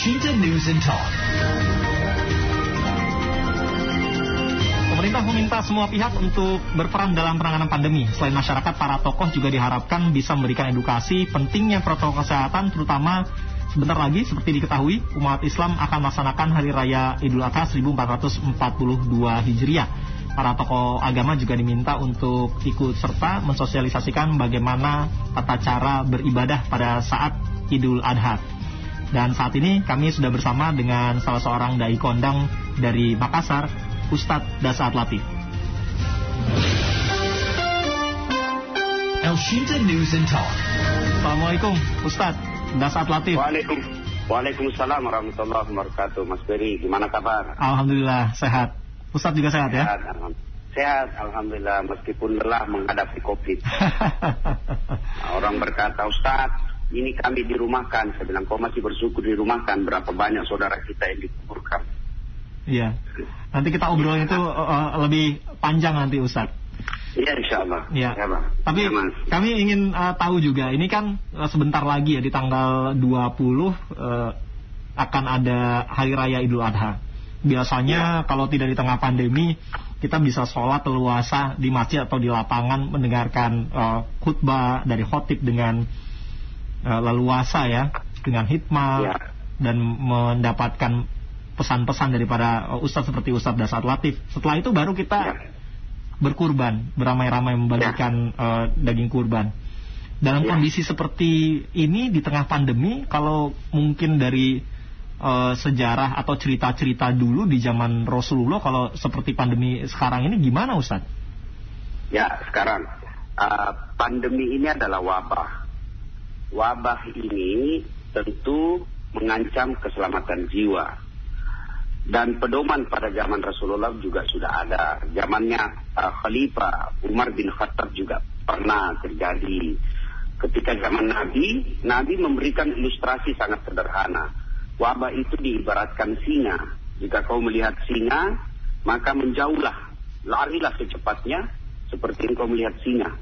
Shinta News and Talk. Pemerintah meminta semua pihak untuk berperan dalam penanganan pandemi. Selain masyarakat, para tokoh juga diharapkan bisa memberikan edukasi pentingnya protokol kesehatan, terutama sebentar lagi seperti diketahui umat Islam akan melaksanakan Hari Raya Idul Adha 1442 Hijriah. Para tokoh agama juga diminta untuk ikut serta mensosialisasikan bagaimana tata cara beribadah pada saat Idul Adha. Dan saat ini kami sudah bersama dengan salah seorang dai kondang dari Makassar, Ustadz Dasaat Latif. El Shinta News and Talk. Assalamualaikum, Ustadz Dasaat Latif. Waalaikum, Waalaikumsalam warahmatullahi wabarakatuh. Mas Beri, gimana kabar? Alhamdulillah sehat. Ustadz juga sehat ya? Sehat, alham- sehat, alhamdulillah. Meskipun lelah menghadapi COVID. Nah, orang berkata, Ustadz, ini kami dirumahkan. Saya bilang, kau masih bersyukur dirumahkan. Berapa banyak saudara kita yang dikuburkan. Iya. Nanti kita obrolin itu uh, lebih panjang nanti Ustadz. Iya, insya Allah. Ya. Ya. Tapi Ya, Mas. kami ingin uh, tahu juga, ini kan uh, sebentar lagi ya di tanggal 20 uh, akan ada Hari Raya Idul Adha. Biasanya kalau tidak di tengah pandemi, kita bisa sholat leluasa di masjid atau di lapangan mendengarkan uh, khutbah dari khotib dengan uh, leluasa ya, dengan hikmah Ya. dan mendapatkan pesan-pesan daripada uh, ustadz seperti Ustadz Dasat Latif. Setelah itu baru kita Ya. berkurban, beramai-ramai membagikan eh, daging kurban. Dalam Ya. kondisi seperti ini di tengah pandemi, kalau mungkin dari eh, sejarah atau cerita-cerita dulu di zaman Rasulullah, kalau seperti pandemi sekarang ini gimana Ustaz? Ya, sekarang uh, pandemi ini adalah wabah. Wabah ini tentu mengancam keselamatan jiwa. Dan pedoman pada zaman Rasulullah juga sudah ada. Zamannya uh, Khalifah Umar bin Khattab juga pernah terjadi. Ketika zaman Nabi, Nabi memberikan ilustrasi sangat sederhana. Wabah itu diibaratkan singa. Jika kau melihat singa, maka menjauhlah, larilah secepatnya seperti engkau melihat singa.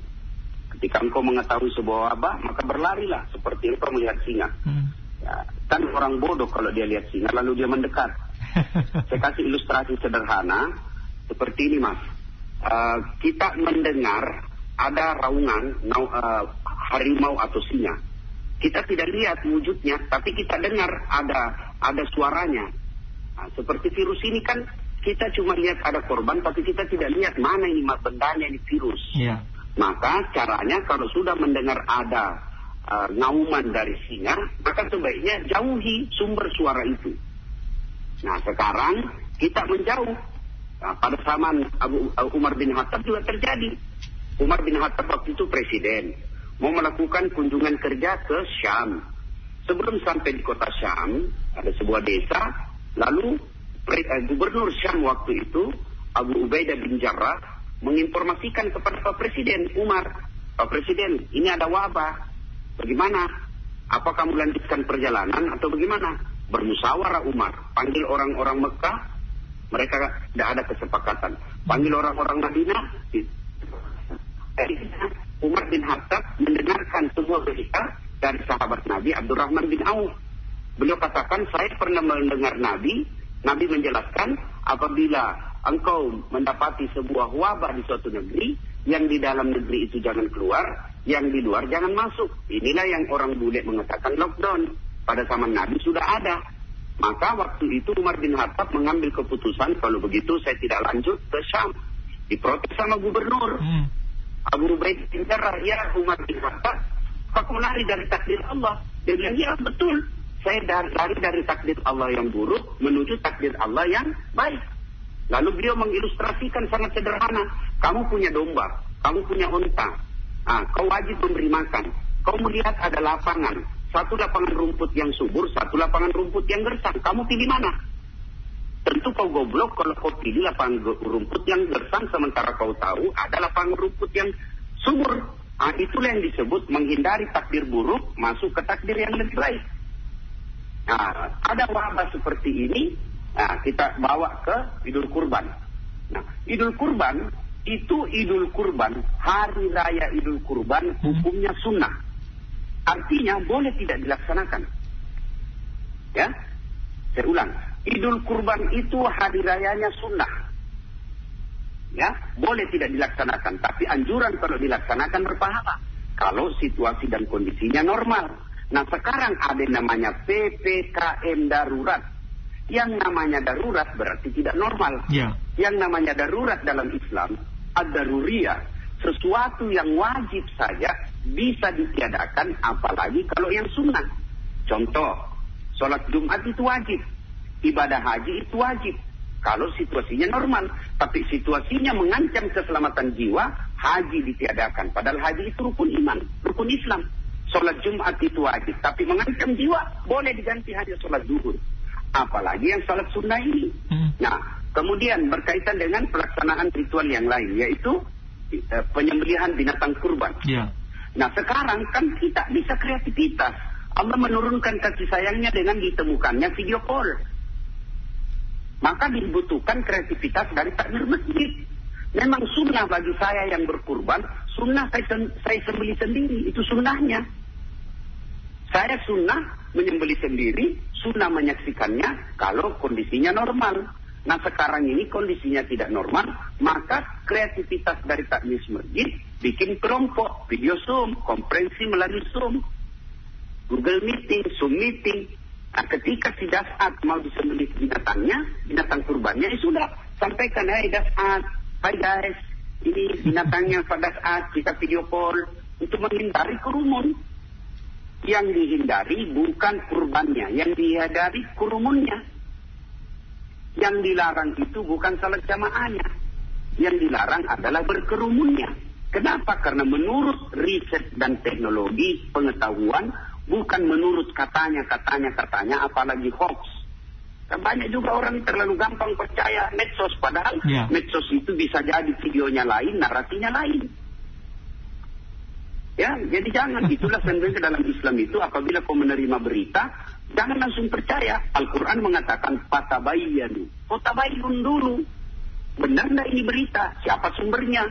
Ketika engkau mengetahui sebuah wabah, maka berlarilah seperti engkau melihat singa. Hmm. Ya, kan orang bodoh kalau dia lihat singa lalu dia mendekat. Saya kasih ilustrasi sederhana seperti ini mas. Uh, kita mendengar ada raungan nau- uh, harimau atau singa. Kita tidak lihat wujudnya, tapi kita dengar ada ada suaranya. Nah, seperti virus ini kan kita cuma lihat ada korban, tapi kita tidak lihat mana ini bendanya ini virus. Iya. Maka caranya kalau sudah mendengar ada uh, ngauman dari singa, maka sebaiknya jauhi sumber suara itu. Nah sekarang kita menjauh. Nah, pada zaman Abu uh, Umar bin Khattab juga terjadi. Umar bin Khattab waktu itu presiden mau melakukan kunjungan kerja ke Syam. Sebelum sampai di kota Syam ada sebuah desa, lalu eh, gubernur Syam waktu itu Abu Ubaidah bin Jarrah menginformasikan kepada Pak Presiden Umar, Pak Presiden ini ada wabah, bagaimana? Apa kamu lanjutkan perjalanan atau bagaimana? Bermusyawarah Umar, panggil orang-orang Mekah, mereka tidak ada kesepakatan. Panggil orang-orang Madinah, di- Akhirnya Umar bin Khattab mendengarkan semua berita dari sahabat Nabi Abdurrahman bin Auf. Beliau katakan, saya pernah mendengar Nabi, Nabi menjelaskan apabila engkau mendapati sebuah wabah di suatu negeri, yang di dalam negeri itu jangan keluar, yang di luar jangan masuk. Inilah yang orang bule mengatakan lockdown. Pada zaman Nabi sudah ada. Maka waktu itu Umar bin Khattab mengambil keputusan, kalau begitu saya tidak lanjut ke Syam. Diprotes sama gubernur. Hmm. Abu Ubaid bin Jarrah, ya Umar bin Khattab, aku lari dari takdir Allah. Dia bilang, ya betul. Saya lari dari takdir Allah yang buruk menuju takdir Allah yang baik. Lalu beliau mengilustrasikan sangat sederhana. Kamu punya domba, kamu punya unta. Ah, kau wajib memberi makan. Kau melihat ada lapangan. Satu lapangan rumput yang subur, satu lapangan rumput yang gersang. Kamu pilih mana? Tentu kau goblok kalau kau pilih lapangan rumput yang gersang sementara kau tahu ada lapangan rumput yang subur. Ah, itulah yang disebut menghindari takdir buruk masuk ke takdir yang lebih baik. Nah, ada wabah seperti ini, nah, kita bawa ke Idul Kurban. Nah, Idul Kurban itu Idul Kurban, hari raya Idul Kurban hukumnya sunnah. Artinya boleh tidak dilaksanakan. Ya, Saya ulang, Idul Kurban itu hari rayanya sunnah. Ya, boleh tidak dilaksanakan, tapi anjuran kalau dilaksanakan berpahala. Kalau situasi dan kondisinya normal. Nah sekarang ada namanya PPKM darurat. Yang namanya darurat berarti tidak normal. Ya. Yang namanya darurat dalam Islam, ad-daruriyah, sesuatu yang wajib saja bisa ditiadakan apalagi kalau yang sunnah. Contoh, sholat Jumat itu wajib, ibadah haji itu wajib. Kalau situasinya normal, tapi situasinya mengancam keselamatan jiwa, haji ditiadakan. Padahal haji itu rukun iman, rukun Islam. Sholat Jumat itu wajib, tapi mengancam jiwa, boleh diganti hanya sholat zuhur. Apalagi yang sholat sunnah ini. Hmm. Nah, kemudian berkaitan dengan pelaksanaan ritual yang lain, yaitu eh, penyembelihan binatang kurban. Ya. Nah sekarang kan kita bisa kreativitas. Allah menurunkan kasih sayangnya dengan ditemukannya video call. Maka dibutuhkan kreativitas dari takmir masjid. Memang sunnah bagi saya yang berkurban, sunnah saya, saya sembeli sendiri, itu sunnahnya. Saya sunnah menyembeli sendiri, sunnah menyaksikannya kalau kondisinya normal. Nah sekarang ini kondisinya tidak normal, maka kreativitas dari takmis masjid bikin kelompok, video Zoom, konferensi melalui Zoom, Google Meeting, Zoom Meeting. Nah, ketika si Dasat mau disembelih binatangnya, binatang kurbannya, ya sudah sampaikan, hai Dasat, hai guys, ini binatangnya Pak Dasat, kita video call untuk menghindari kerumun. Yang dihindari bukan kurbannya, yang dihindari kerumunnya. Yang dilarang itu bukan salat jamaahnya. Yang dilarang adalah berkerumunnya. Kenapa? Karena menurut riset dan teknologi pengetahuan, bukan menurut katanya, katanya, katanya, apalagi hoax. Kan banyak juga orang terlalu gampang percaya medsos, padahal Ya. medsos itu bisa jadi videonya lain, narasinya lain. Ya, jadi jangan. Itulah sebenarnya dalam Islam itu apabila kau menerima berita, jangan langsung percaya. Al-Quran mengatakan fatabayyanu. Kau tabayyun dulu. Benar enggak ini berita? Siapa sumbernya?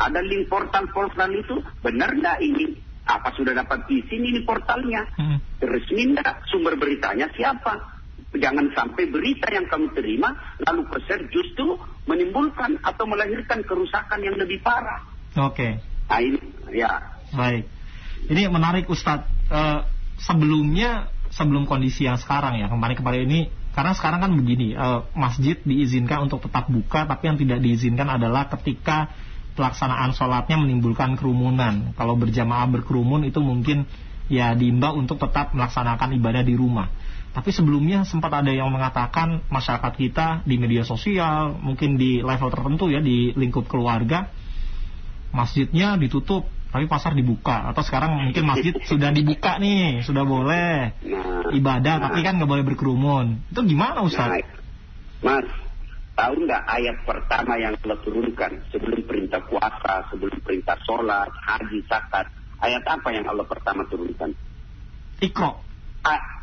Ada link portal-portal itu? Benar enggak ini? Apa sudah dapat izin ini portalnya? Hmm. Resmi enggak? Sumber beritanya siapa? Jangan sampai berita yang kamu terima lalu peser justru menimbulkan atau melahirkan kerusakan yang lebih parah. Oke. Nah ini, ya. Baik. Ini menarik Ustadz. Eh, sebelumnya sebelum kondisi yang sekarang ya kembali kepada ini karena sekarang kan begini eh, masjid diizinkan untuk tetap buka tapi yang tidak diizinkan adalah ketika pelaksanaan sholatnya menimbulkan kerumunan. Kalau berjamaah berkerumun itu mungkin ya diimbau untuk tetap melaksanakan ibadah di rumah. Tapi sebelumnya sempat ada yang mengatakan masyarakat kita di media sosial, mungkin di level tertentu ya di lingkup keluarga, masjidnya ditutup tapi pasar dibuka atau sekarang mungkin masjid sudah dibuka nih sudah boleh Nah, ibadah nah, tapi kan nggak boleh berkerumun itu gimana nah, Ustaz? Mas, tahu nggak ayat pertama yang telah turunkan sebelum perintah puasa, sebelum perintah sholat, haji, zakat? Ayat apa yang Allah pertama turunkan? Ikro,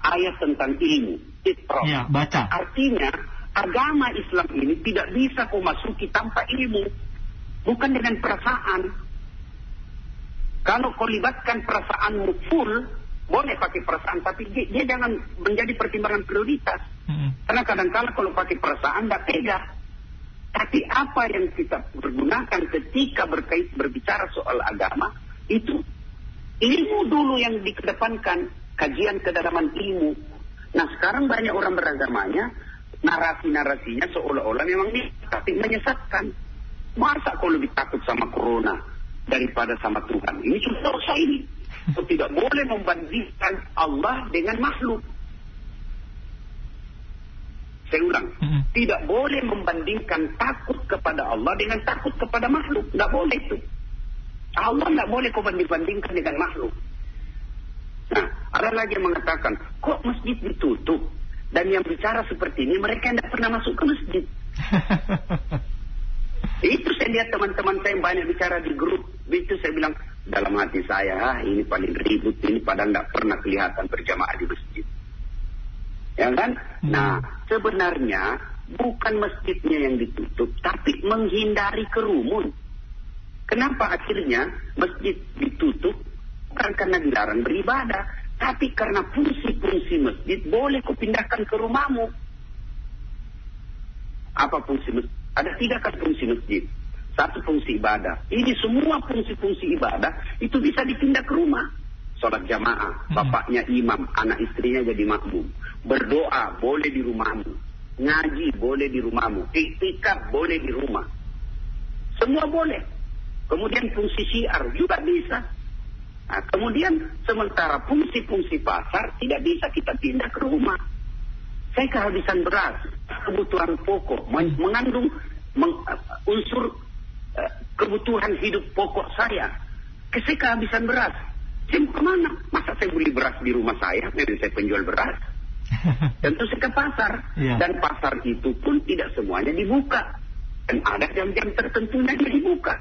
ayat tentang ilmu, ikro. ya baca. Artinya agama Islam ini tidak bisa kau masuki tanpa ilmu, bukan dengan perasaan. Kalau kau libatkan perasaanmu full, boleh pakai perasaan, tapi dia, dia jangan menjadi pertimbangan prioritas. Mm-mm. Karena kadang-kala kalau pakai perasaan tidak tega. Tapi apa yang kita pergunakan ketika berkait berbicara soal agama itu ilmu dulu yang dikedepankan, kajian kedalaman ilmu. Nah sekarang banyak orang beragamanya narasi-narasinya seolah-olah memang ini tapi menyesatkan. Masa kau lebih takut sama corona daripada sama Tuhan? Ini sudah dosa ini. Kau tidak boleh membandingkan Allah dengan makhluk. Saya ulang, tidak boleh membandingkan takut kepada Allah dengan takut kepada makhluk. Tidak boleh itu. Allah tidak boleh kau banding-bandingkan dengan makhluk. Nah, ada lagi yang mengatakan, kok masjid ditutup? Dan yang bicara seperti ini, mereka tidak pernah masuk ke masjid. Itu saya lihat teman-teman saya yang banyak bicara di grup. Itu saya bilang, dalam hati saya, ah, ini paling ribut, ini padahal tidak pernah kelihatan berjamaah di masjid. Ya kan? Hmm. Nah, sebenarnya bukan masjidnya yang ditutup, tapi menghindari kerumun. Kenapa akhirnya masjid ditutup? Bukan karena dilarang beribadah, tapi karena fungsi-fungsi masjid boleh kau pindahkan ke rumahmu. Apa fungsi masjid? Ada tiga kan fungsi masjid. Satu fungsi ibadah. Ini semua fungsi-fungsi ibadah itu bisa dipindah ke rumah. Sholat jamaah, bapaknya imam, anak istrinya jadi makmum. Berdoa boleh di rumahmu. Ngaji boleh di rumahmu. Iktikaf boleh di rumah. Semua boleh. Kemudian fungsi syiar juga bisa. Nah, kemudian sementara fungsi-fungsi pasar tidak bisa kita pindah ke rumah. Saya kehabisan beras, kebutuhan pokok, mengandung meng, unsur kebutuhan hidup pokok saya. Saya kehabisan beras. Saya mau ke mana? Masa saya beli beras di rumah saya, memang saya penjual beras. Tentu saya ke pasar. Iya. Dan pasar itu pun tidak semuanya dibuka. Dan ada jam-jam tertentunya yang dibuka.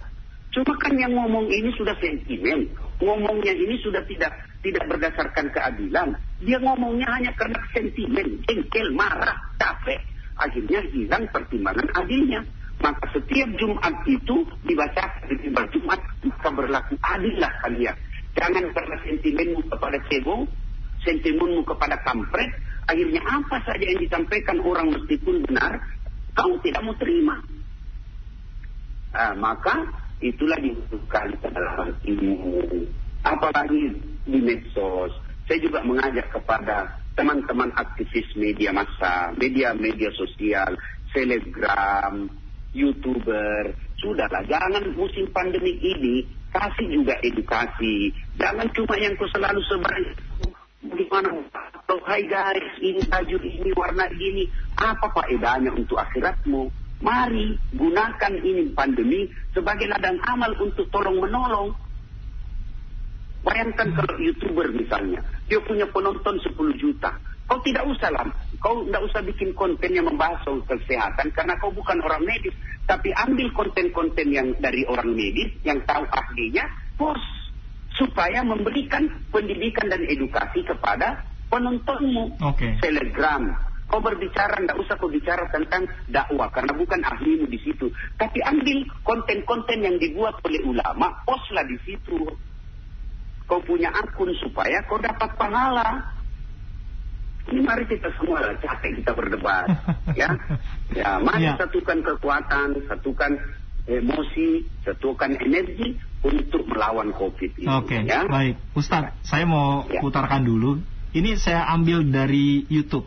Cuma kan yang ngomong ini sudah sentimen. Ngomongnya ini sudah tidak tidak berdasarkan keadilan. Dia ngomongnya hanya karena sentimen, jengkel, marah, capek. Akhirnya hilang pertimbangan adilnya. Maka setiap Jumat itu dibaca di Jumat, maka berlaku adillah kalian. Jangan karena sentimenmu kepada cebong, sentimenmu kepada kampret, akhirnya apa saja yang disampaikan orang meskipun benar, kau tidak mau terima. Nah, maka itulah dibutuhkan dalam ilmu. Apalagi di medsos. Saya juga mengajak kepada teman-teman aktivis media massa, media-media sosial, selebgram, youtuber. Sudahlah, jangan musim pandemi ini kasih juga edukasi. Jangan cuma yang kau selalu sebar bagaimana oh, hai guys ini baju ini warna ini apa faedahnya untuk akhiratmu mari gunakan ini pandemi sebagai ladang amal untuk tolong menolong bayangkan kalau youtuber misalnya dia punya penonton 10 juta kau tidak usah lah kau tidak usah bikin konten yang membahas soal kesehatan karena kau bukan orang medis tapi ambil konten-konten yang dari orang medis yang tahu ahlinya post supaya memberikan pendidikan dan edukasi kepada penontonmu. Oke. Telegram. Kau berbicara, tidak usah kau bicara tentang dakwah karena bukan ahlimu di situ. Tapi ambil konten-konten yang dibuat oleh ulama, postlah di situ. Kau punya akun supaya kau dapat pahala. Ini mari kita semua lah, capek kita berdebat, ya. Ya, mari Ya. satukan kekuatan, satukan emosi, satukan energi untuk melawan COVID ini. Oke, ya. baik. Ustadz, saya mau Ya. putarkan dulu. Ini saya ambil dari YouTube.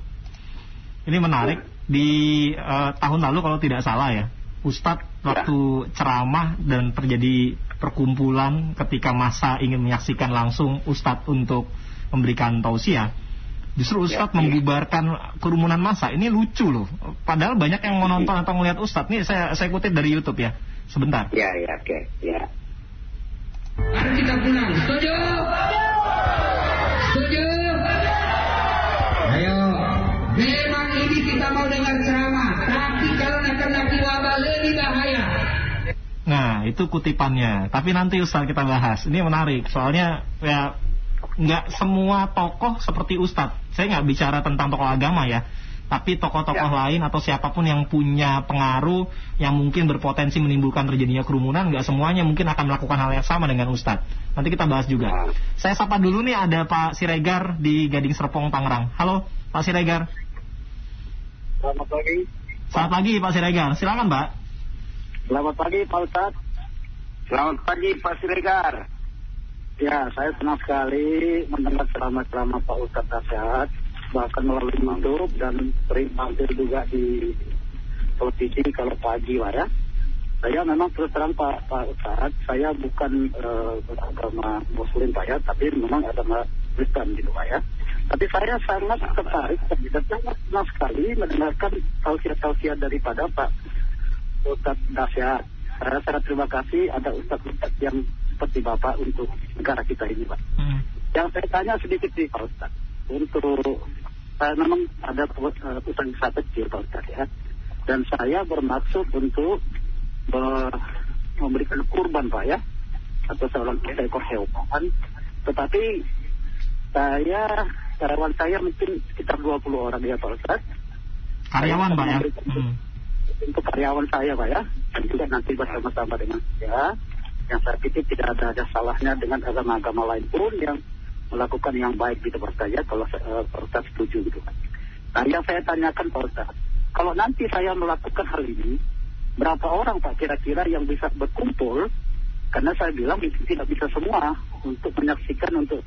Ini menarik. Di eh, tahun lalu kalau tidak salah ya, Ustadz Ya. waktu ceramah dan terjadi perkumpulan ketika masa ingin menyaksikan langsung Ustadz untuk memberikan tausiah. Justru Ustadz Ya, ya. membubarkan kerumunan massa. Ini lucu loh. Padahal banyak yang menonton atau melihat Ustadz. Ini saya saya kutip dari YouTube ya. Sebentar. Ya, ya, oke, ya. Mari kita pulang. Setuju? Setuju? Ayo. Memang ini kita mau dengar ceramah. Tapi kalau akan lagi wabah lebih bahaya. Nah, itu kutipannya. Tapi nanti Ustaz kita bahas. Ini menarik. Soalnya ya nggak semua tokoh seperti Ustadz. Saya nggak bicara tentang tokoh agama ya. Tapi tokoh-tokoh Ya. lain atau siapa pun yang punya pengaruh yang mungkin berpotensi menimbulkan terjadinya kerumunan, nggak semuanya mungkin akan melakukan hal yang sama dengan Ustadz. Nanti kita bahas juga. Ya. Saya sapa dulu nih ada Pak Siregar di Gading Serpong, Tangerang. Halo, Pak Siregar. Selamat pagi. Selamat pagi Pak Siregar. Silakan Pak. Selamat pagi Pak Ustadz. Selamat pagi Pak Siregar. Ya, saya senang sekali mendengar ceramah-ceramah Pak Ustadz Nasihat, bahkan melalui YouTube dan sering mampir juga di televisi kalau pagi lah ya. Saya memang terus terang Pak, Pak Ustadz, saya bukan eh, beragama Muslim Pak ya, tapi memang agama Kristen gitu Pak ya. Tapi saya sangat tertarik dan sangat senang sekali mendengarkan tausiah-tausiah daripada Pak Ustadz Nasihat. Saya sangat terima kasih ada Ustadz-Ustadz yang seperti Bapak untuk negara kita ini Pak. Hmm. Yang saya tanya sedikit nih Pak Ustadz. Untuk saya memang ada uh, usaha kecil Pak Ustadz ya. Dan saya bermaksud untuk uh, memberikan kurban Pak ya. Atau seorang seekor hewan. Tetapi saya, karyawan saya mungkin sekitar 20 orang ya Pak Ustadz. Karyawan Pak ya. Hmm. Untuk karyawan saya Pak ya. Dan juga nanti bersama-sama dengan saya. Yang saya pikir tidak ada, ada salahnya dengan agama-agama lain pun yang melakukan yang baik gitu Pak Ustadz ya. Kalau uh, Pak Ustadz setuju gitu Pak. Nah yang saya tanyakan Pak Ustadz. kalau nanti saya melakukan hal ini, berapa orang Pak kira-kira yang bisa berkumpul? Karena saya bilang itu tidak bisa semua untuk menyaksikan untuk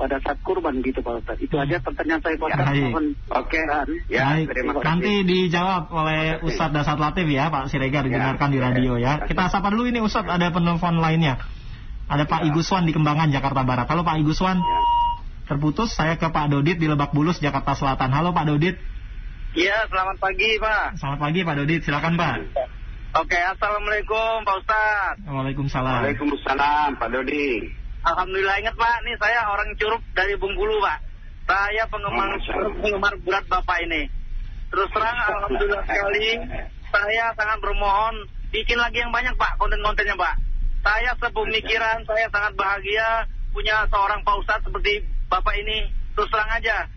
pada saat kurban gitu Pak Ustaz. Itu aja pertanyaan saya Pak Ustaz. Mohon Oke. dan Ya, terima kasih. nanti dijawab oleh Ustadz Dasar Latif ya, Pak Siregar didengarkan di radio ya. Kita sapa dulu ini Ustadz, ada penelpon lainnya. Ada Pak Ya. Iguswan di Kembangan, Jakarta Barat. Halo Pak Iguswan. Ya. Terputus, saya ke Pak Dodit di Lebak Bulus, Jakarta Selatan. Halo Pak Dodit. Iya, selamat pagi Pak. Selamat pagi Pak Dodit, silakan Pak. Oke, Assalamualaikum Pak Ustadz. Waalaikumsalam. Waalaikumsalam, Pak Dodi. Alhamdulillah ingat Pak, nih saya orang Curup dari Bengkulu Pak. Saya penggemar Oh, penggemar berat Bapak ini. Terus terang Alhamdulillah sekali, saya sangat bermohon bikin lagi yang banyak Pak konten-kontennya Pak. Saya sepemikiran, saya sangat bahagia punya seorang Pak Ustadz seperti Bapak ini. Terus terang aja,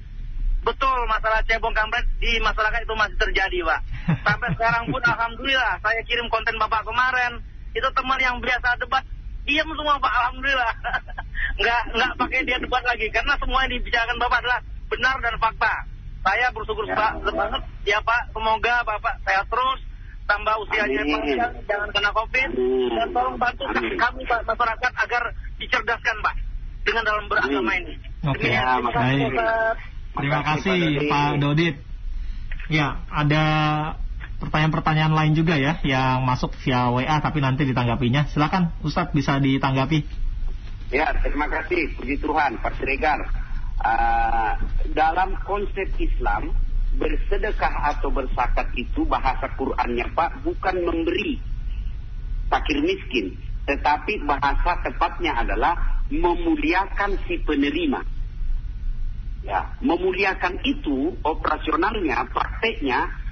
betul masalah cebong kampret di masyarakat itu masih terjadi Pak. Sampai sekarang pun Alhamdulillah saya kirim konten Bapak kemarin. Itu teman yang biasa debat diam semua Pak, Alhamdulillah. nggak nggak pakai dia debat lagi karena semua yang dibicarakan Bapak adalah benar dan fakta. Saya bersyukur Ya. Pak banget ya Pak. Semoga Bapak sehat terus, tambah usianya Amin. panjang, jangan kena COVID Amin. dan tolong bantu Amin. kami Pak masyarakat agar dicerdaskan Pak dengan dalam beragama ini. Oke, Demikian, ya, terima kasih, baik. Terima. Pak Dodit. Ya, ada pertanyaan-pertanyaan lain juga ya yang masuk via WA tapi nanti ditanggapinya. Silakan Ustadz bisa ditanggapi. Ya, terima kasih. Puji Tuhan, Pak Siregar. Ah, dalam konsep Islam, bersedekah atau bersakat itu bahasa Qur'annya Pak bukan memberi fakir miskin, tetapi bahasa tepatnya adalah memuliakan si penerima. Ya, memuliakan itu operasionalnya, prakteknya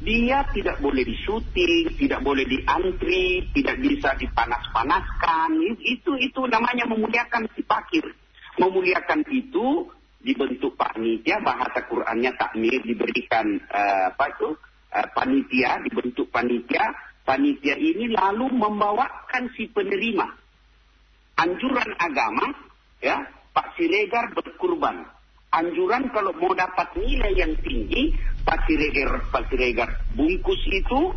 dia tidak boleh disuting, tidak boleh diantri, tidak bisa dipanas-panaskan. Itu itu namanya memuliakan si fakir. Memuliakan itu dibentuk panitia, bahasa Qur'annya takmir diberikan eh, apa itu eh, panitia, dibentuk panitia. Panitia ini lalu membawakan si penerima anjuran agama, ya Pak Siregar berkurban. Anjuran kalau mau dapat nilai yang tinggi, Pak Siregar, Pak Siregar bungkus itu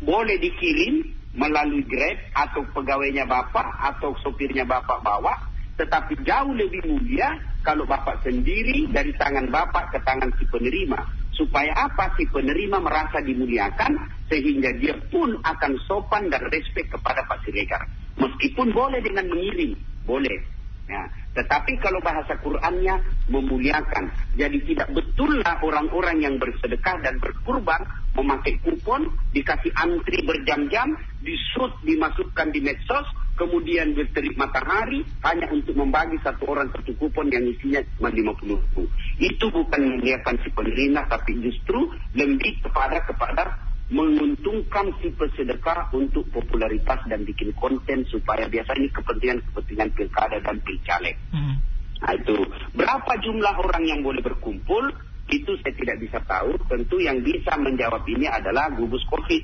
boleh dikirim melalui Grab atau pegawainya Bapak atau sopirnya Bapak bawa, tetapi jauh lebih mulia kalau Bapak sendiri dari tangan Bapak ke tangan si penerima. Supaya apa? Si penerima merasa dimuliakan sehingga dia pun akan sopan dan respek kepada Pak Siregar. Meskipun boleh dengan mengirim, boleh. Ya, tetapi kalau bahasa Qur'annya memuliakan. Jadi tidak betullah orang-orang yang bersedekah dan berkurban memakai kupon, dikasih antri berjam-jam, disut, dimasukkan di medsos, kemudian berterik matahari hanya untuk membagi satu orang satu kupon yang isinya cuma 50 ribu. Itu bukan memuliakan si penerima, tapi justru lebih kepada kepada menguntungkan si pesedekah untuk popularitas dan bikin konten supaya biasanya kepentingan-kepentingan pilkada dan pilcaleg. Hmm. Nah itu berapa jumlah orang yang boleh berkumpul itu saya tidak bisa tahu. Tentu yang bisa menjawab ini adalah gugus COVID.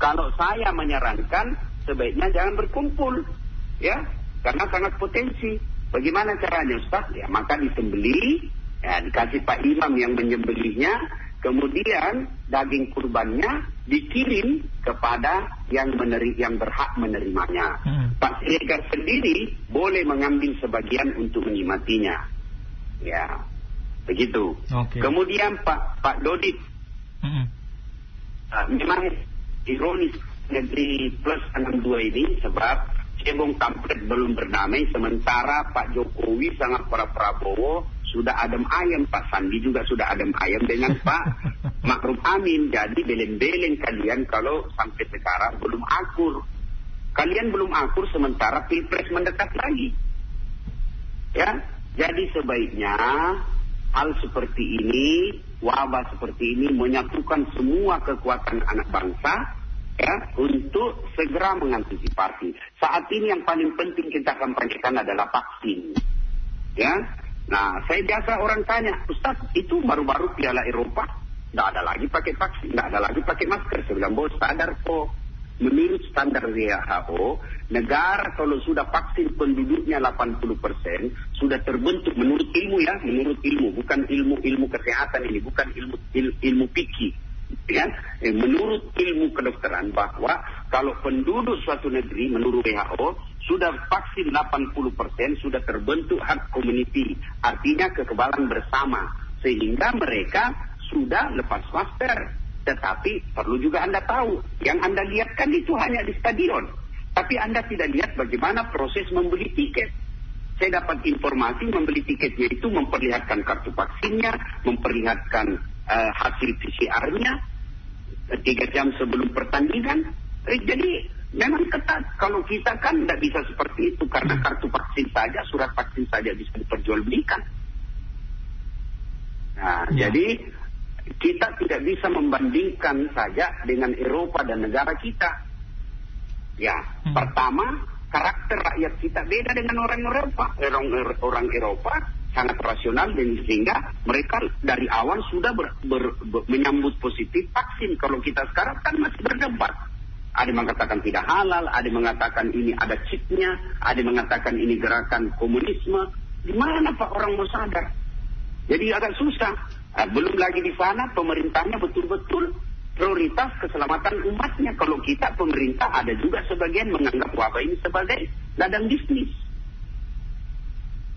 Kalau saya menyarankan sebaiknya jangan berkumpul, ya, karena sangat potensi. Bagaimana caranya Ustaz? Ya maka disembeli, ya dikasih Pak Imam yang menyembelihnya, kemudian daging kurbannya dikirim kepada yang meneri yang berhak menerimanya. Hmm. Pak Siregar sendiri boleh mengambil sebagian untuk menikmatinya. Ya, begitu. Oke. Kemudian Pak Pak Dodit Hmm. uh, memang ironis negeri plus 62 ini sebab cebong kampret belum berdamai sementara Pak Jokowi sangat para Prabowo sudah adem ayam Pak Sandi juga sudah adem ayam dengan Pak Makruf Amin. Jadi belen-belen kalian kalau sampai sekarang belum akur. Kalian belum akur sementara pilpres mendekat lagi. Ya jadi sebaiknya hal seperti ini wabah seperti ini menyatukan semua kekuatan anak bangsa ya untuk segera mengantisipasi. Saat ini yang paling penting kita kampanyekan adalah vaksin ya nah saya biasa orang tanya Ustaz itu baru-baru piala Eropa? Tidak ada lagi pakai vaksin tidak ada lagi pakai masker. Saya bilang bos sadar kok. Menurut standar WHO, negara kalau sudah vaksin penduduknya 80% sudah terbentuk menurut ilmu ya, menurut ilmu, bukan ilmu ilmu kesehatan ini, bukan ilmu il, ilmu pikir. Ya, eh, menurut ilmu kedokteran bahwa kalau penduduk suatu negeri menurut WHO sudah vaksin 80% sudah terbentuk herd community, artinya kekebalan bersama sehingga mereka sudah lepas masker. Tetapi perlu juga Anda tahu, yang Anda lihat kan itu hanya di stadion. Tapi Anda tidak lihat bagaimana proses membeli tiket. Saya dapat informasi membeli tiketnya itu memperlihatkan kartu vaksinnya, memperlihatkan uh, hasil PCR-nya tiga jam sebelum pertandingan. Eh, jadi memang ketat. Kalau kita kan tidak bisa seperti itu karena kartu vaksin saja, surat vaksin saja bisa diperjualbelikan. Nah, Ya. jadi kita tidak bisa membandingkan saja dengan Eropa dan negara kita. Ya, Hmm. pertama karakter rakyat kita beda dengan orang Eropa. Orang, orang Eropa sangat rasional dan sehingga mereka dari awal sudah ber, ber- ber- menyambut positif vaksin. Kalau kita sekarang kan masih berdebat. Ada yang mengatakan tidak halal, ada yang mengatakan ini ada chipnya, ada yang mengatakan ini gerakan komunisme. Di mana Pak orang mau sadar? Jadi agak susah. Ah, belum lagi di sana pemerintahnya betul-betul prioritas keselamatan umatnya. Kalau kita pemerintah ada juga sebagian menganggap wabah ini sebagai ladang bisnis.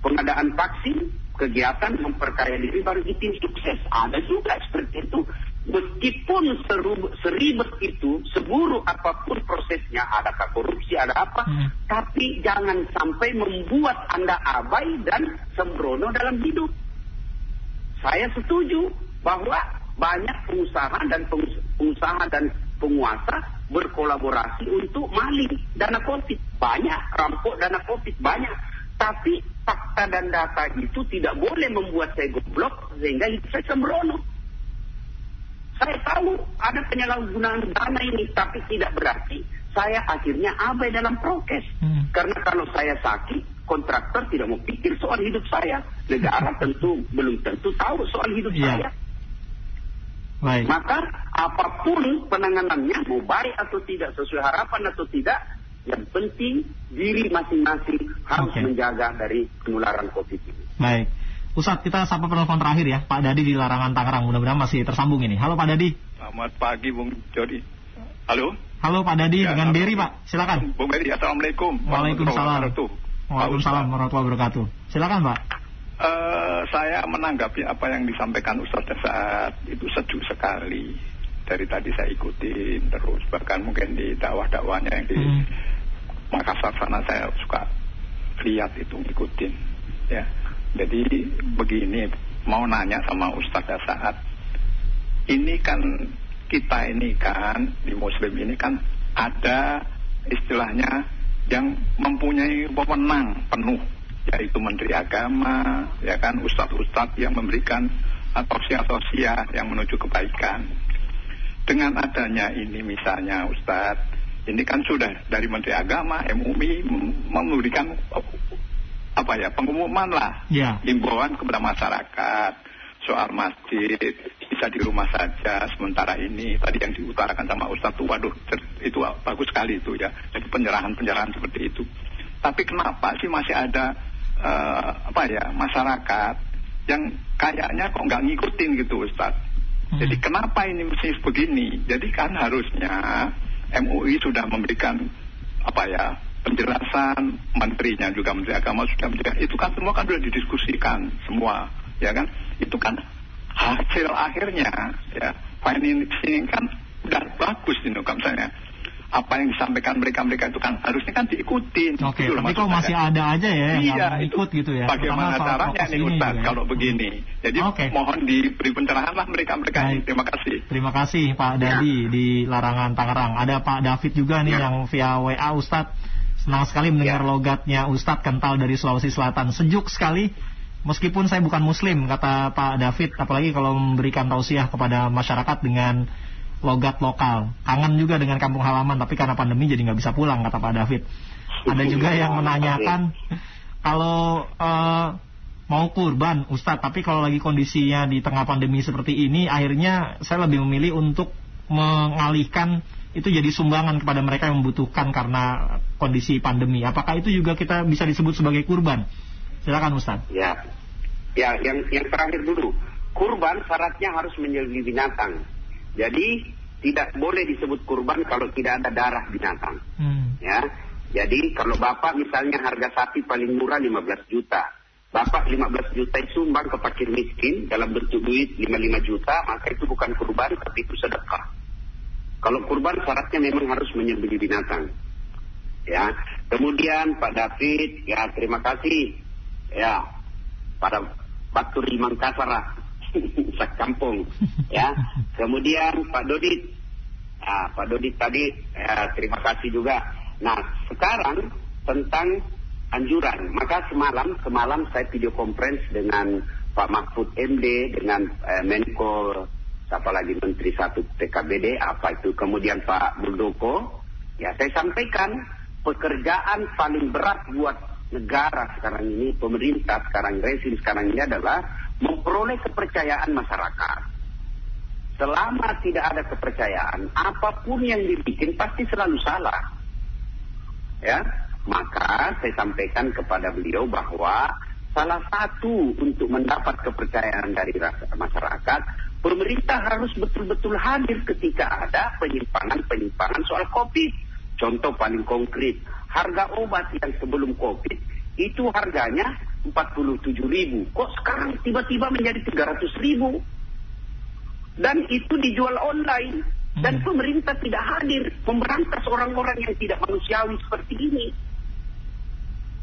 Pengadaan vaksin, kegiatan memperkaya diri bagi tim sukses. Ada juga seperti itu. Meskipun seru, seribet itu, seburuk apa pun prosesnya, adakah korupsi, ada apa, Hmm. tapi jangan sampai membuat Anda abai dan sembrono dalam hidup. Saya setuju bahwa banyak pengusaha dan pengus- pengusaha dan penguasa berkolaborasi untuk maling dana COVID. Banyak rampok dana COVID banyak. Tapi fakta dan data itu tidak boleh membuat saya goblok sehingga saya sembrono. Saya tahu ada penyalahgunaan dana ini, tapi tidak berarti saya akhirnya abai dalam prokes. Hmm. Karena kalau saya sakit, kontraktor tidak mau pikir soal hidup saya. Negara tentu belum tentu tahu soal hidup Iya. saya. Baik. Maka apa pun penanganannya, mau baik atau tidak, sesuai harapan atau tidak, yang penting diri masing-masing harus Oke. menjaga dari penularan COVID ini. Baik. Ustadz, kita sapa penelpon terakhir ya, Pak Dadi di Larangan Tangerang. Mudah-mudahan masih tersambung ini. Halo Pak Dadi. Selamat pagi Bung Jody. Halo. Halo Pak Dadi Ya, dengan halo. Berry Pak. Silakan. Bung Beri, Assalamualaikum. Waalaikumsalam. Waalaikumsalam warahmatullahi wabarakatuh. Silakan Pak. Eh, saya menanggapi apa yang disampaikan Ustaz saat itu sejuk sekali. Dari tadi saya ikutin terus bahkan mungkin di dakwah-dakwahnya yang di Hmm. Makassar sana saya suka lihat itu ngikutin. Ya. Jadi begini mau nanya sama Ustaz saat. Ini kan kita ini kan di Muslim ini kan ada istilahnya yang mempunyai wewenang penuh yaitu Menteri Agama ya kan Ustadz-Ustadz yang memberikan tausiah-tausiah yang menuju kebaikan. Dengan adanya ini misalnya Ustadz ini kan sudah dari Menteri Agama MUI mem- memberikan apa ya pengumuman lah. Ya. himbauan kepada masyarakat soal masjid bisa di rumah saja sementara ini tadi yang diutarakan sama Ustadz tuh waduh itu bagus sekali itu ya. Jadi penyerahan-penyerahan seperti itu. Tapi kenapa sih masih ada eh, apa ya masyarakat yang kayaknya kok nggak ngikutin gitu Ustadz? Hmm. jadi kenapa ini mesti begini? Jadi kan harusnya MUI sudah memberikan apa ya penjelasan menterinya juga menteri agama sudah memberikan itu kan semua kan sudah didiskusikan semua ya kan itu kan hasil akhirnya ya financing kan udah bagus ini kan misalnya apa yang disampaikan mereka-mereka itu kan harusnya kan diikutin Oke, loh tapi kok masih ada aja ya yang iya, ikut gitu ya. Bagaimana caranya nih Ustaz ya. kalau begini? Jadi Oke. mohon diberi pencerahan lah mereka-mereka ini. Terima kasih. Terima kasih Pak Dadi di Larangan Tangerang. Ada Pak David juga nih Ya. yang via WA Ustadz. Senang sekali mendengar Ya. logatnya Ustadz kental dari Sulawesi Selatan. Sejuk sekali. Meskipun saya bukan Muslim, kata Pak David, apalagi kalau memberikan tausiah kepada masyarakat dengan logat lokal. Kangen juga dengan kampung halaman, tapi karena pandemi jadi nggak bisa pulang, kata Pak David. Ada juga yang menanyakan kalau eh, mau kurban Ustadz, tapi kalau lagi kondisinya di tengah pandemi seperti ini, akhirnya saya lebih memilih untuk mengalihkan itu jadi sumbangan kepada mereka yang membutuhkan karena kondisi pandemi. Apakah itu juga kita bisa disebut sebagai kurban? Silakan Ustadz. Ya, ya yang yang terakhir dulu, kurban syaratnya harus menjadi binatang. Jadi tidak boleh disebut kurban kalau tidak ada darah binatang. Hmm. Ya. Jadi kalau Bapak misalnya harga sapi paling murah 15 juta. Bapak 15 juta itu sumbang ke fakir miskin dalam bentuk duit 55 juta, maka itu bukan kurban tapi itu sedekah. Kalau kurban syaratnya memang harus menyembelih binatang. Ya. Kemudian Pak David, ya terima kasih. Ya. Pada Batur Imam Kasara, sak kampung. Ya. Kemudian Pak Dodit. Ya, Pak Dodit tadi ya, terima kasih juga. Nah, sekarang tentang anjuran. Maka semalam semalam saya video conference dengan Pak Mahfud MD dengan eh, Menko siapa lagi Menteri Satu TKBD apa itu? Kemudian Pak Muldoko ya saya sampaikan pekerjaan paling berat buat negara sekarang ini pemerintah sekarang rezim sekarang ini adalah memperoleh kepercayaan masyarakat. Selama tidak ada kepercayaan apa pun yang dibikin pasti selalu salah. Ya maka saya sampaikan kepada beliau bahwa salah satu untuk mendapat kepercayaan dari masyarakat, pemerintah harus betul-betul hadir ketika ada penyimpangan-penyimpangan soal COVID. Contoh paling konkret, harga obat yang sebelum COVID itu harganya 47 ribu. Kok sekarang tiba-tiba menjadi 300 ribu? Dan itu dijual online. Dan pemerintah tidak hadir memberantas orang-orang yang tidak manusiawi seperti ini.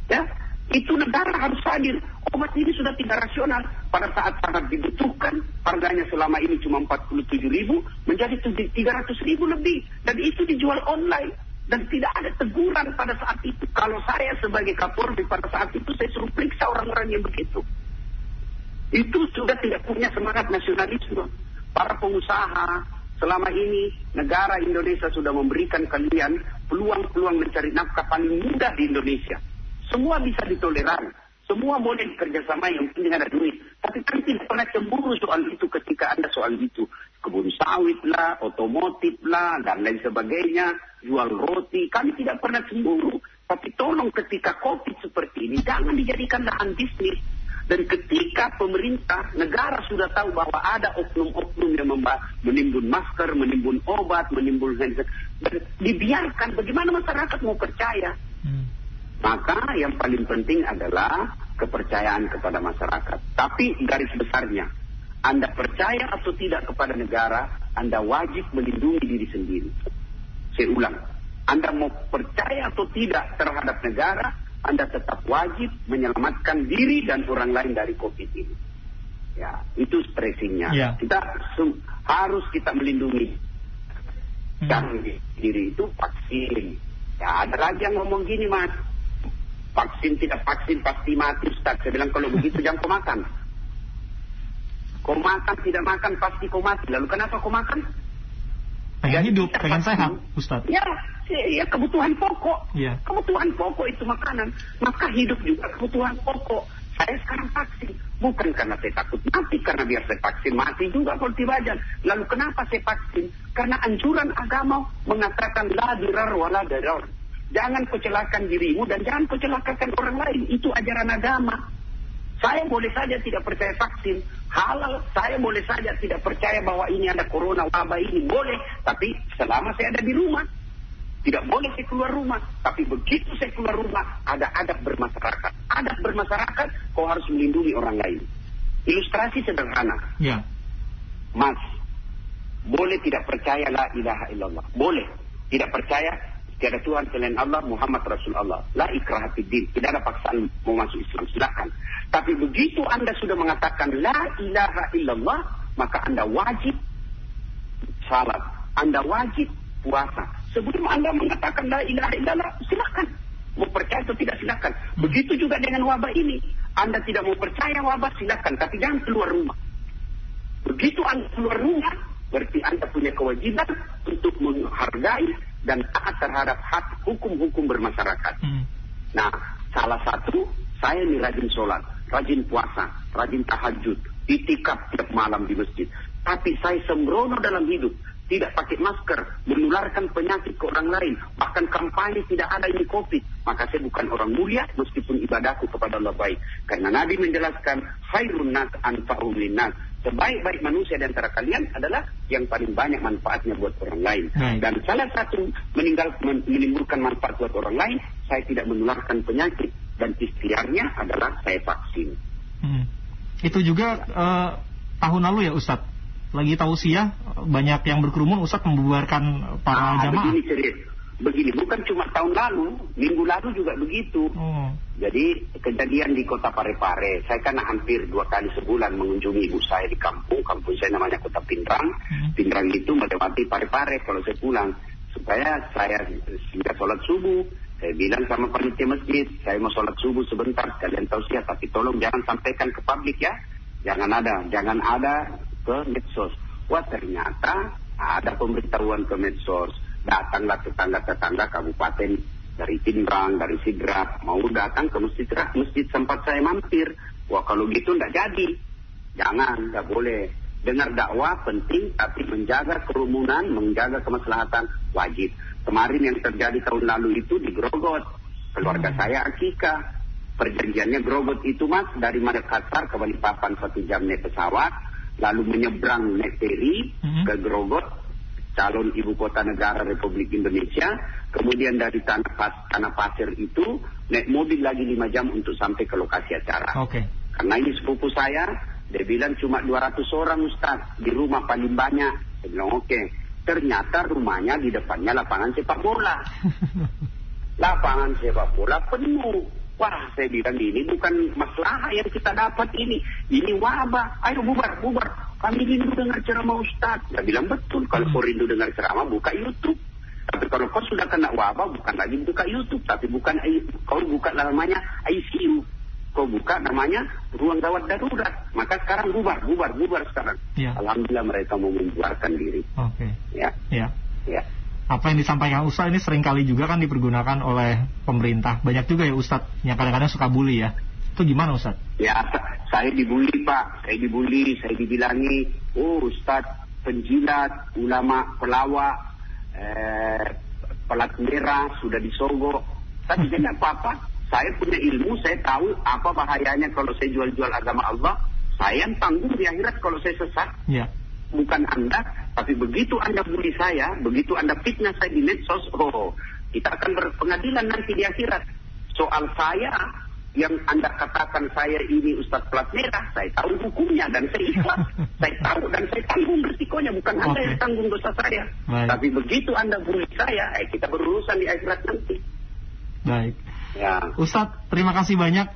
Ya, itu negara harus hadir. Obat ini sudah tidak rasional. Pada saat sangat dibutuhkan, harganya selama ini cuma 47 ribu, menjadi 300 ribu lebih. Dan itu dijual online. Dan tidak ada teguran pada saat itu. Kalau saya sebagai Kapolri pada saat itu, saya suruh periksa orang-orang yang begitu. Itu sudah tidak punya semangat nasionalisme. Para pengusaha, selama ini negara Indonesia sudah memberikan kalian peluang-peluang mencari nafkah paling mudah di Indonesia. Semua bisa ditoleran. Semua boleh bekerjasama yang penting ada duit. Tapi kan tidak pernah cemburu soal itu ketika Anda soal itu. Kebun sawit lah, otomotif lah, dan lain sebagainya. Jual roti. Kami tidak pernah cemburu. Tapi tolong ketika COVID seperti ini, jangan dijadikan lahan bisnis. Dan ketika pemerintah, negara sudah tahu bahwa ada oknum-oknum yang menimbun masker, menimbun obat, menimbun hand dibiarkan, bagaimana masyarakat mau percaya? Maka yang paling penting adalah kepercayaan kepada masyarakat. Tapi garis besarnya, Anda percaya atau tidak kepada negara, Anda wajib melindungi diri sendiri. Saya ulang, Anda mau percaya atau tidak terhadap negara, Anda tetap wajib menyelamatkan diri dan orang lain dari COVID ini. Ya, itu stressingnya. Ya. Kita harus kita melindungi Hmm. dan diri itu vaksin. Ya, ada lagi yang ngomong gini, Mas. Vaksin tidak vaksin pasti mati, Ustaz. Saya bilang kalau begitu jangan kau makan. Kau makan tidak makan pasti kau mati. Lalu kenapa kau makan? Pengen hidup, pengen sehat, Ustadz. Ya, ya kebutuhan pokok. Iya. Kebutuhan pokok itu makanan. Maka hidup juga kebutuhan pokok. Saya sekarang vaksin. Bukan karena saya takut mati, karena biar saya vaksin mati juga kalau tibajan. Lalu kenapa saya vaksin? Karena anjuran agama mengatakan la dirar wala darar. Jangan kau celakakan dirimu dan jangan kau celakakan orang lain. Itu ajaran agama. Saya boleh saja tidak percaya vaksin. Halal, saya boleh saja tidak percaya bahwa ini ada corona, wabah ini. Boleh, tapi selama saya ada di rumah. Tidak boleh saya keluar rumah. Tapi begitu saya keluar rumah, ada adab bermasyarakat. Adab bermasyarakat, kau harus melindungi orang lain. Ilustrasi sederhana. Ya. Mas, boleh tidak percaya la ilaha illallah. Boleh. Tidak percaya tiada Tuhan selain Allah, Muhammad Rasulullah. La ikrah din. Tidak ada paksaan mau masuk Islam. Silakan. Tapi begitu Anda sudah mengatakan la ilaha illallah, maka Anda wajib salat. Anda wajib puasa. Sebelum Anda mengatakan la ilaha illallah, silakan. Mau percaya atau tidak silakan. Begitu juga dengan wabah ini. Anda tidak mau percaya wabah silakan, tapi jangan keluar rumah. Begitu Anda keluar rumah, berarti Anda punya kewajiban untuk menghargai dan taat terhadap hak hukum-hukum bermasyarakat. Hmm. Nah, salah satu, saya ini rajin sholat, rajin puasa, rajin tahajud, itikaf tiap malam di masjid. Tapi saya sembrono dalam hidup, tidak pakai masker, menularkan penyakit ke orang lain, bahkan kampanye tidak ada ini COVID. Maka saya bukan orang mulia, meskipun ibadahku kepada Allah baik. Karena Nabi menjelaskan, khairun nas anfa'u nas. Sebaik-baik manusia di antara kalian adalah yang paling banyak manfaatnya buat orang lain. Baik. Dan salah satu meninggal men- menimbulkan manfaat buat orang lain, saya tidak menularkan penyakit dan ikhtiarnya adalah saya vaksin. Hmm. Itu juga eh, tahun lalu ya Ustadz. Lagi tausiah banyak yang berkerumun Ustadz membubarkan para Ah, jamaah. begini. Begini, bukan cuma tahun lalu, minggu lalu juga begitu. Oh. Jadi kejadian di kota Parepare, saya kan hampir dua kali sebulan mengunjungi ibu saya di kampung, kampung saya namanya kota Pindrang. Hmm. Pindrang itu melewati Parepare kalau saya pulang. Supaya saya sehingga sholat subuh, saya bilang sama panitia masjid, saya mau sholat subuh sebentar, kalian tahu siap, tapi tolong jangan sampaikan ke publik ya. Jangan ada, jangan ada ke medsos. Wah ternyata ada pemberitahuan ke medsos. Datanglah tetangga-tetangga kabupaten dari Pindrang, dari Sidrap, mau datang ke masjid masjid tempat saya mampir. Wah kalau gitu nggak jadi. Jangan, nggak boleh. Dengar dakwah penting, tapi menjaga kerumunan, menjaga kemaslahatan wajib. Kemarin yang terjadi tahun lalu itu di Grogot. Keluarga saya akikah. Perjanjiannya Grogot itu mas dari Makassar ke Balikpapan satu jam naik pesawat, lalu menyeberang naik feri Mhm. ke Grogot, calon ibu kota negara Republik Indonesia. Kemudian dari tanah, pas, tanah pasir itu naik mobil lagi lima jam untuk sampai ke lokasi acara. Oke. Karena ini sepupu saya, dia bilang cuma 200 orang Ustaz, di rumah paling banyak. Saya bilang oke. Ternyata rumahnya di depannya lapangan sepak bola. Lapangan sepak bola penuh. Wah, saya bilang ini bukan masalah yang kita dapat ini. Ini wabah. Ayo bubar, bubar. Kami rindu dengar ceramah Ustaz. Saya bilang betul. Kalau kau rindu dengar ceramah, buka YouTube. Tapi kalau kau sudah kena wabah, bukan lagi buka YouTube. Tapi bukan kau buka namanya ICU. Kau buka namanya ruang gawat darurat. Maka sekarang bubar, bubar, bubar sekarang. Ya. Alhamdulillah mereka mau membuarkan diri. Oke. Ya, Ya. ya. Apa yang disampaikan Ustadz ini sering kali juga kan dipergunakan oleh pemerintah. Banyak juga ya Ustadz yang kadang-kadang suka bully ya. Itu gimana Ustadz? Ya, sa- saya dibully Pak, saya dibully, saya dibilangi, oh Ustaz penjilat, ulama pelawak, eh, pelat merah sudah disogok. Tapi saya tidak apa-apa, saya punya ilmu, saya tahu apa bahayanya kalau saya jual-jual agama Allah. Saya yang tanggung di akhirat kalau saya sesat, Ya. bukan Anda. Tapi begitu Anda bully saya, begitu Anda fitnah saya di medsos, oh kita akan berpengadilan nanti di akhirat. Soal saya yang Anda katakan saya ini Ustadz Plat Merah, saya tahu hukumnya dan saya ikhlas. saya tahu dan saya tanggung risikonya, bukan Anda Oke. yang tanggung dosa saya. Baik. Tapi begitu Anda bully saya, eh, kita berurusan di akhirat nanti. Baik. Ya. Ustadz, terima kasih banyak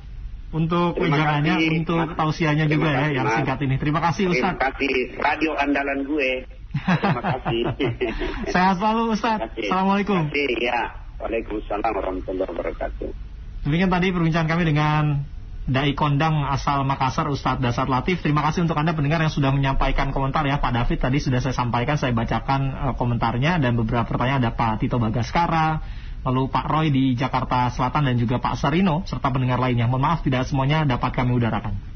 untuk Terima kasih. untuk tausiahnya Terima juga ya yang singkat ini. Terima kasih Terima Ustadz. kasih radio andalan gue. Terima kasih. Sehat selalu Ustadz. Terima. Assalamualaikum. Terima kasih, ya. Waalaikumsalam warahmatullahi wabarakatuh. Demikian tadi perbincangan kami dengan Dai Kondang asal Makassar Ustadz Dasar Latif. Terima kasih untuk Anda pendengar yang sudah menyampaikan komentar ya Pak David tadi sudah saya sampaikan saya bacakan eh, komentarnya dan beberapa pertanyaan ada Pak Tito Bagaskara, lalu Pak Roy di Jakarta Selatan dan juga Pak Sarino serta pendengar lainnya. Mohon maaf tidak semuanya dapat kami udarakan.